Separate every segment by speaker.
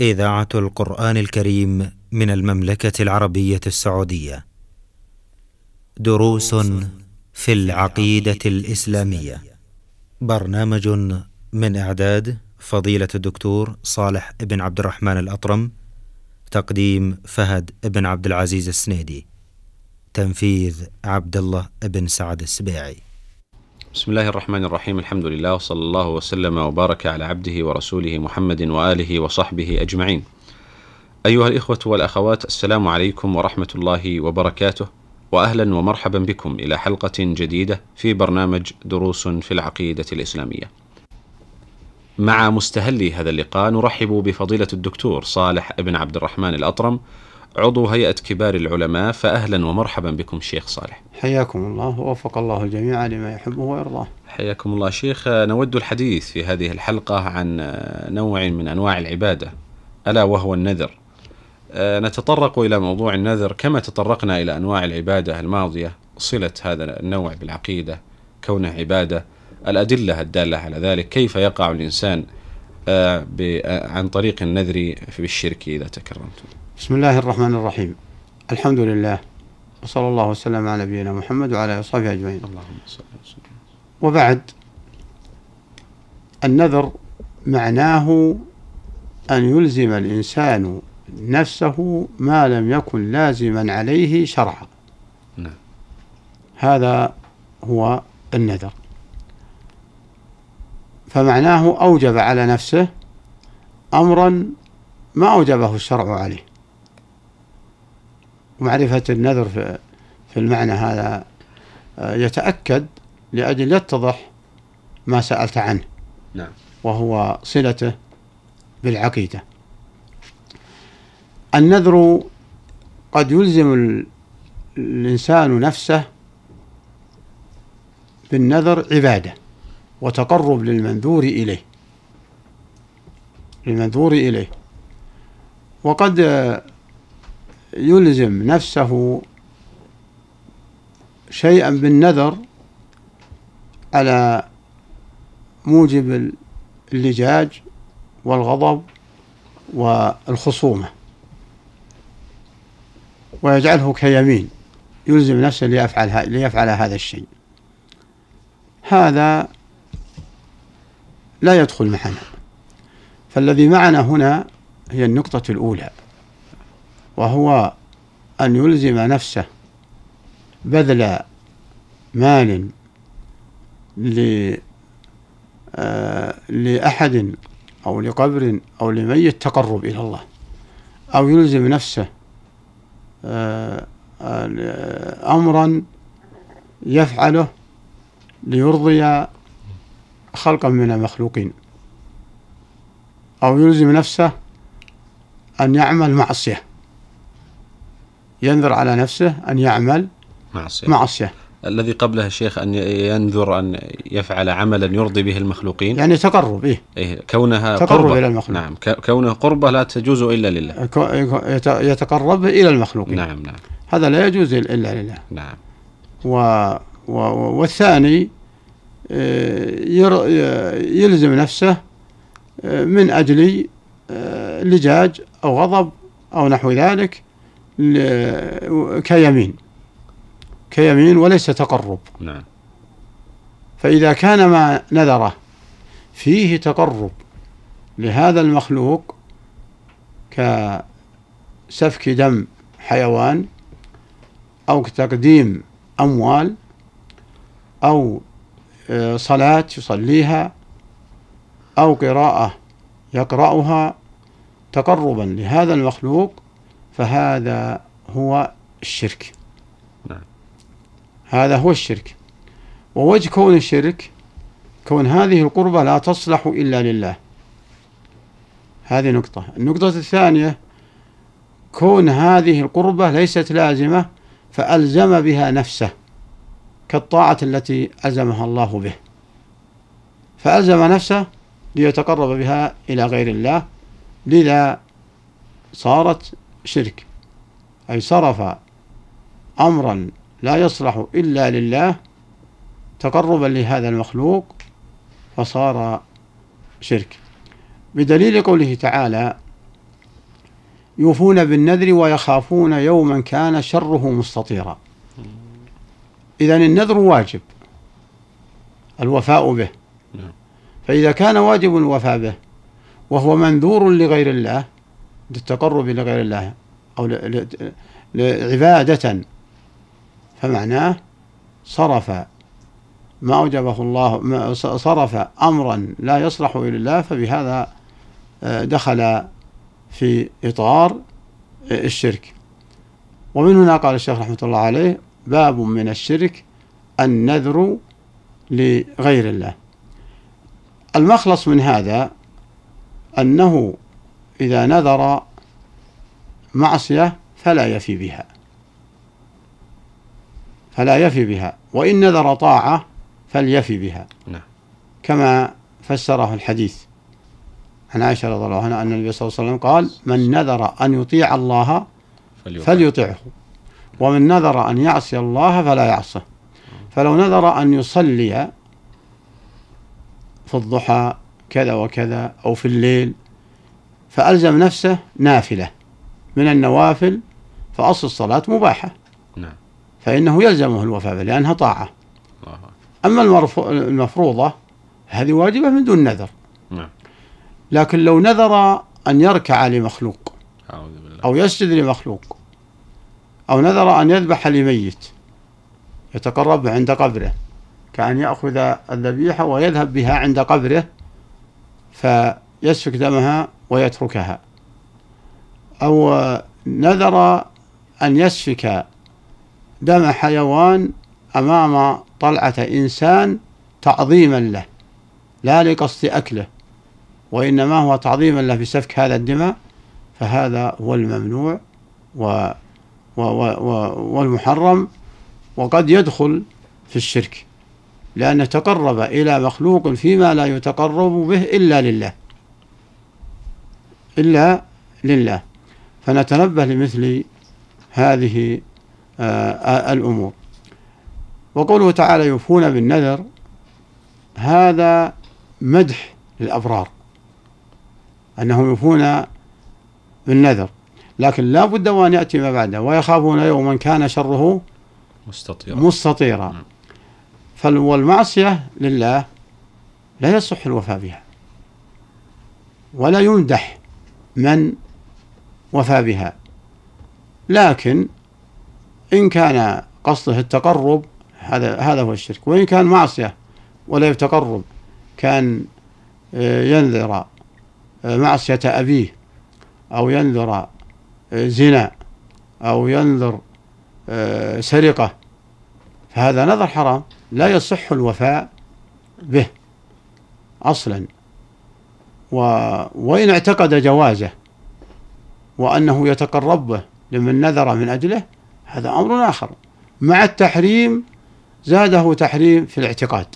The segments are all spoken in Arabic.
Speaker 1: إذاعة القرآن الكريم من المملكة العربية السعودية. دروس في العقيدة الإسلامية. برنامج من إعداد فضيلة الدكتور صالح بن عبد الرحمن الأطرم. تقديم فهد بن عبد العزيز السنيدي. تنفيذ عبد الله بن سعد السبيعي.
Speaker 2: بسم الله الرحمن الرحيم الحمد لله وصلى الله وسلم وبارك على عبده ورسوله محمد واله وصحبه اجمعين. ايها الاخوه والاخوات السلام عليكم ورحمه الله وبركاته واهلا ومرحبا بكم إلى حلقه جديده في برنامج دروس في العقيده الاسلاميه. مع مستهلي هذا اللقاء نرحب بفضيله الدكتور صالح بن عبد الرحمن الاطرم عضو هيئة كبار العلماء فأهلا ومرحبا بكم شيخ صالح.
Speaker 3: حياكم الله ووفق الله الجميع لما يحبه ويرضاه.
Speaker 2: حياكم الله شيخ. نود الحديث في هذه الحلقة عن نوع من أنواع العبادة ألا وهو النذر. نتطرق إلى موضوع النذر. كما تطرقنا إلى أنواع العبادة الماضية صلة هذا النوع بالعقيدة كونه عبادة الأدلة الدالة على ذلك. كيف يقع الإنسان عن طريق النذر في الشرك إذا تكرمتم؟
Speaker 3: بسم الله الرحمن الرحيم. الحمد لله. وصلى الله وسلم على نبينا محمد وعلى آله وصحبه أجمعين.
Speaker 2: اللهم صل وسلم
Speaker 3: وبعد النذر معناه أن يلزم الإنسان نفسه ما لم يكن لازما عليه شرعا.
Speaker 2: نعم.
Speaker 3: هذا هو النذر. فمعناه أوجب على نفسه أمرا ما أوجبه الشرع عليه. ومعرفة النذر في, في المعنى هذا يتأكد لأجل يتضح ما سألت عنه.
Speaker 2: نعم.
Speaker 3: وهو صلته بالعقيدة. النذر قد يلزم الإنسان نفسه بالنذر عبادة وتقرب للمنذور إليه. للمنذور إليه. وقد يلزم نفسه شيئا بالنذر على موجب اللجاج والغضب والخصومة ويجعله كيمين يلزم نفسه ليفعل ليفعل هذا الشيء. هذا لا يدخل معنا فالذي معنا هنا هي النقطة الأولى. وهو أن يلزم نفسه بذل مال لأحد أو لقبر أو لميت تقرب إلى الله أو يلزم نفسه أمرا يفعله ليرضي خلقا من المخلوقين أو يلزم نفسه أن يعمل معصية. ينذر على نفسه أن يعمل
Speaker 2: معصية.
Speaker 3: معصية.
Speaker 2: الذي قبلها الشيخ أن ينذر أن يفعل عملا يرضي به المخلوقين.
Speaker 3: يعني تقرب إيه.
Speaker 2: إيه كونها
Speaker 3: تقرب
Speaker 2: قربة.
Speaker 3: إلى المخلوق.
Speaker 2: نعم كونها قربة لا تجوز إلا لله.
Speaker 3: يتقرب إلى المخلوقين.
Speaker 2: نعم نعم.
Speaker 3: هذا لا يجوز إلا لله.
Speaker 2: نعم.
Speaker 3: و و والثاني آه، ير- يلزم نفسه آه، من أجل آه، لجاج أو غضب أو نحو ذلك كيمين. كيمين وليس تقرب.
Speaker 2: نعم.
Speaker 3: فإذا كان ما نذره فيه تقرب. لهذا المخلوق كسفك دم حيوان أو تقديم أموال أو آه، صلاة يصليها أو قراءة يقرأها تقربا. لهذا المخلوق فهذا هو الشرك.
Speaker 2: نعم.
Speaker 3: هذا هو الشرك. ووجه كون الشرك كون هذه القربة لا تصلح إلا لله. هذه نقطة. النقطة الثانية كون هذه القربة ليست لازمة فألزم بها نفسه كالطاعة التي ألزمها الله به. فألزم نفسه ليتقرب بها إلى غير الله. لذا صارت شرك. أي صرف أمرا لا يصلح إلا لله تقربا لهذا المخلوق فصار شرك. بدليل قوله تعالى يوفون بالنذر ويخافون يوما كان شره مستطيرا. إذا النذر واجب الوفاء به.
Speaker 2: نعم.
Speaker 3: فإذا كان واجب الوفاء به وهو منذور لغير الله للتقرب لغير الله أو لعبادة. فمعناه صرف ما أوجبه الله ما صرف أمرا لا يصلح إلى الله فبهذا آه، دخل في إطار آه، الشرك. ومن هنا قال الشيخ رحمة الله عليه باب من الشرك النذر لغير الله. المخلص من هذا أنه إذا نذر معصية فلا يفي بها. فلا يفي بها. وإن نذر طاعة فليفي بها.
Speaker 2: نعم.
Speaker 3: كما فسره الحديث عن عائشة رضي الله عنها أن النبي صلى الله عليه وسلم قال من نذر أن يطيع الله. فليطعه ومن نذر أن يعصي الله فلا يعصه. فلو نذر أن يصلي في الضحى كذا وكذا أو في الليل فألزم نفسه نافلة. من النوافل فأصل الصلاة مباحة.
Speaker 2: نعم.
Speaker 3: فإنه يلزمه الوفاء لأنها طاعة.
Speaker 2: الله.
Speaker 3: أما المفروضة هذه واجبة من دون نذر.
Speaker 2: نعم.
Speaker 3: لكن لو نذر أن يركع لمخلوق أو يسجد لمخلوق أو نذر أن يذبح لميت يتقرب عند قبره كأن يأخذ الذبيحة ويذهب بها عند قبره فيسفك دمها ويتركها. أو نذر أن يسفك دم حيوان أمام طلعة إنسان تعظيما له لا لقصد أكله وإنما هو تعظيما له بسفك هذا الدماء فهذا هو الممنوع و و و والمحرم وقد يدخل في الشرك لأنه تقرب إلى مخلوق فيما لا يتقرب به إلا لله. إلا لله. فنتنبه لمثل هذه آه، آه، الأمور. وقوله تعالى يوفون بالنذر هذا مدح للأبرار أنهم يوفون بالنذر. لكن لا بد وأن يأتي ما بعده ويخافون يوما كان شره
Speaker 2: مستطير
Speaker 3: مستطيرا.
Speaker 2: نعم.
Speaker 3: فال- والمعصية لله لا يصح الوفاء بها ولا يمدح من وفى بها. لكن إن كان قصده التقرب هذا هذا هو الشرك. وإن كان معصية ولا يتقرب كان آه، ينذر آه، معصية أبيه أو ينذر آه، زنا أو ينذر سرقة فهذا نذر حرام. لا يصح الوفاء به أصلا. و وإن اعتقد جوازه وأنه يتقرب به لمن نذر من أجله هذا أمر آخر مع التحريم زاده تحريم في الاعتقاد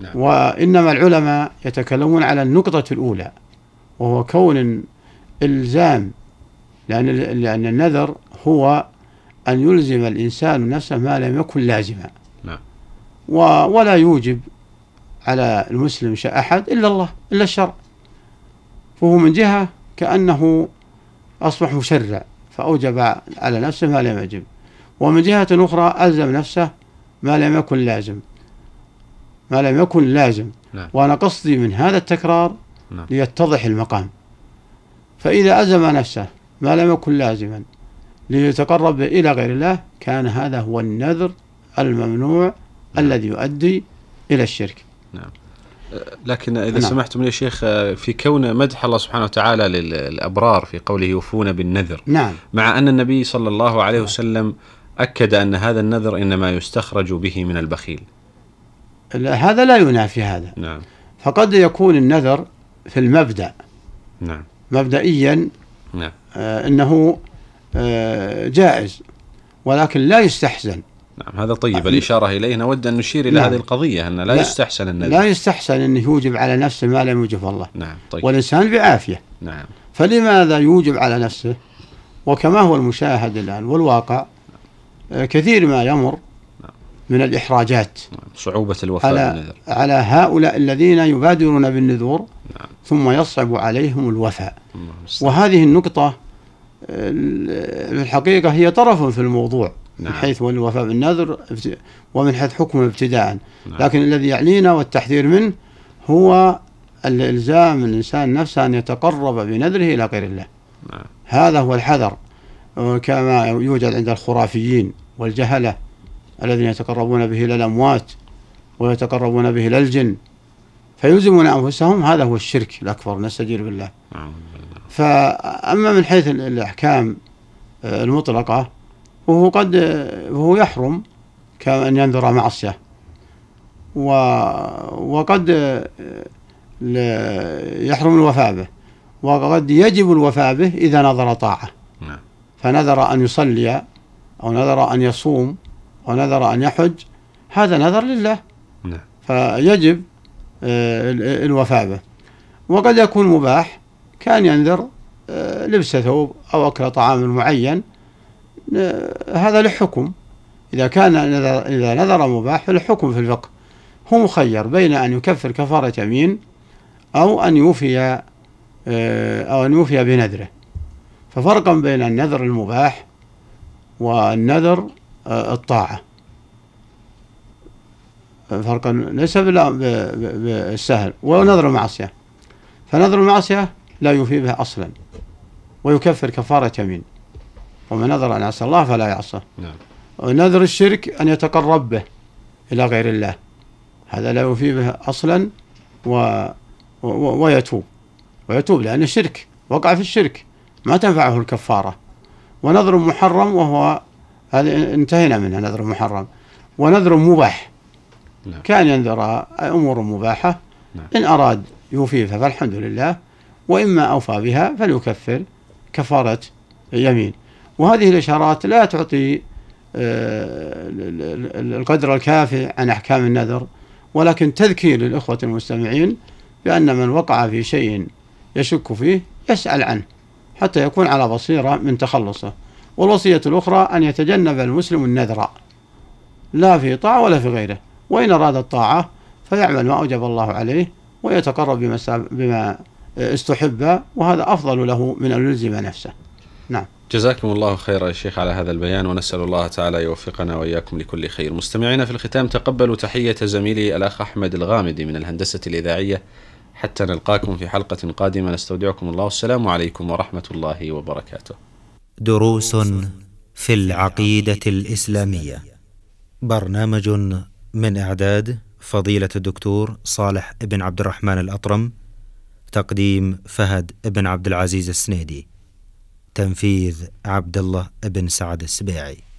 Speaker 2: نعم.
Speaker 3: وإنما العلماء يتكلمون على النقطة الأولى وهو كون إلزام لأن لأن النذر هو أن يلزم الإنسان نفسه ما لم يكن لازما
Speaker 2: نعم.
Speaker 3: ولا يوجب على المسلم شيء أحد إلا الله إلا الشرع فهو من جهة كأنه أصبح مشرع فأوجب على نفسه ما لم يجب ومن جهة أخرى ألزم نفسه ما لم يكن لازم ما لم يكن لازم
Speaker 2: نعم.
Speaker 3: وأنا قصدي من هذا التكرار
Speaker 2: نعم.
Speaker 3: ليتضح المقام فإذا ألزم نفسه ما لم يكن لازما ليتقرب إلى غير الله كان هذا هو النذر الممنوع
Speaker 2: نعم.
Speaker 3: الذي يؤدي إلى الشرك
Speaker 2: لكن إذا
Speaker 3: نعم.
Speaker 2: سمحتم لي يا شيخ في كون مدح الله سبحانه وتعالى للأبرار في قوله يوفون بالنذر.
Speaker 3: نعم.
Speaker 2: مع أن النبي صلى الله عليه وسلم أكد أن هذا النذر إنما يستخرج به من البخيل.
Speaker 3: لا، هذا لا ينافي هذا.
Speaker 2: نعم.
Speaker 3: فقد يكون النذر في المبدأ.
Speaker 2: نعم.
Speaker 3: مبدئيا
Speaker 2: نعم.
Speaker 3: آه إنه آه جائز ولكن لا يستحسن
Speaker 2: نعم هذا طيب الإشارة إليه. نود أن نشير إلى
Speaker 3: نعم.
Speaker 2: هذه القضية أن لا,
Speaker 3: لا.
Speaker 2: يستحسن النذر
Speaker 3: لا يستحسن انه يوجب على نفسه ما لم يوجب الله.
Speaker 2: نعم طيب.
Speaker 3: والإنسان بعافية.
Speaker 2: نعم.
Speaker 3: فلماذا يوجب على نفسه؟ وكما هو المشاهد الآن والواقع آه، كثير ما يمر من الإحراجات
Speaker 2: صعوبة الوفاء
Speaker 3: على
Speaker 2: بالنذر.
Speaker 3: على هؤلاء الذين يبادرون بالنذور
Speaker 2: نعم.
Speaker 3: ثم يصعب عليهم الوفاء.
Speaker 2: المستعان.
Speaker 3: وهذه النقطة ال- في الحقيقة هي طرف في الموضوع. من
Speaker 2: نعم.
Speaker 3: حيث هو الوفاء بالنذر ومن حيث حكمه ابتداء
Speaker 2: نعم.
Speaker 3: لكن الذي يعنينا والتحذير منه هو الإلزام الإنسان نفسه أن يتقرب بنذره إلى غير الله
Speaker 2: نعم.
Speaker 3: هذا هو الحذر كما يوجد عند الخرافيين والجهلة الذين يتقربون به إلى الأموات ويتقربون به إلى الجن فيلزمون أنفسهم هذا هو الشرك الأكبر نستجير بالله
Speaker 2: نعم.
Speaker 3: فأما من حيث ال- الأحكام آه، المطلقة وهو قد وهو يحرم كأن ينذر معصية. و وقد يحرم الوفاء به. وقد يجب الوفاء به إذا نظر طاعة.
Speaker 2: نعم.
Speaker 3: فنذر أن يصلي أو نذر أن يصوم أو نذر أن يحج هذا نذر لله.
Speaker 2: نعم.
Speaker 3: فيجب آه، ال- الوفاء به. وقد يكون مباح كأن ينذر آه، لبس ثوب أو أكل طعام معين هذا لحكم إذا كان إذا نذر مباح فالحكم في الفقه. هو مخير بين أن يكفر كفارة يمين أو أن يوفي آه، أو أن يوفي بنذره. ففرقا بين النذر المباح والنذر آه، الطاعة. فرقا ليس بالسهل. ونذر المعصية فنذر المعصية لا يوفي به أصلا. ويكفر كفارة يمين. ومن نذر أن يعصى الله فلا يعصى.
Speaker 2: نعم.
Speaker 3: ونذر الشرك أن يتقرب به إلى غير الله. هذا لا يوفي به أصلا و... و... ويتوب. ويتوب لأن الشرك وقع في الشرك. ما تنفعه الكفارة. ونذر محرم وهو هذا انتهينا منه نذر محرم. ونذر مباح.
Speaker 2: نعم.
Speaker 3: كان ينذر أمور مباحة.
Speaker 2: نعم.
Speaker 3: إن أراد يوفيها فالحمد لله. وإما أوفى بها فليكفر. كفارة يمين. وهذه الإشارات لا تعطي آه، ال- ال- ال- القدر الكافي عن أحكام النذر ولكن تذكير للإخوة المستمعين بأن من وقع في شيء يشك فيه يسأل عنه حتى يكون على بصيرة من تخلصه. والوصية الأخرى أن يتجنب المسلم النذر لا في طاعة ولا في غيره وإن أراد الطاعة فيعمل ما أوجب الله عليه ويتقرب بما بما استحب وهذا أفضل له من أن يلزم نفسه.
Speaker 2: جزاكم الله خيرا يا شيخ على هذا البيان ونسأل الله تعالى يوفقنا وإياكم لكل خير. مستمعينا في الختام تقبلوا تحية زميلي الأخ أحمد الغامدي من الهندسة الإذاعية. حتى نلقاكم في حلقة قادمة نستودعكم الله. والسلام عليكم ورحمة الله وبركاته.
Speaker 1: دروس في العقيدة الإسلامية. برنامج من إعداد فضيلة الدكتور صالح بن عبد الرحمن الأطرم تقديم فهد بن عبد العزيز السنيدي. تنفيذ عبد الله بن سعد السبيعي.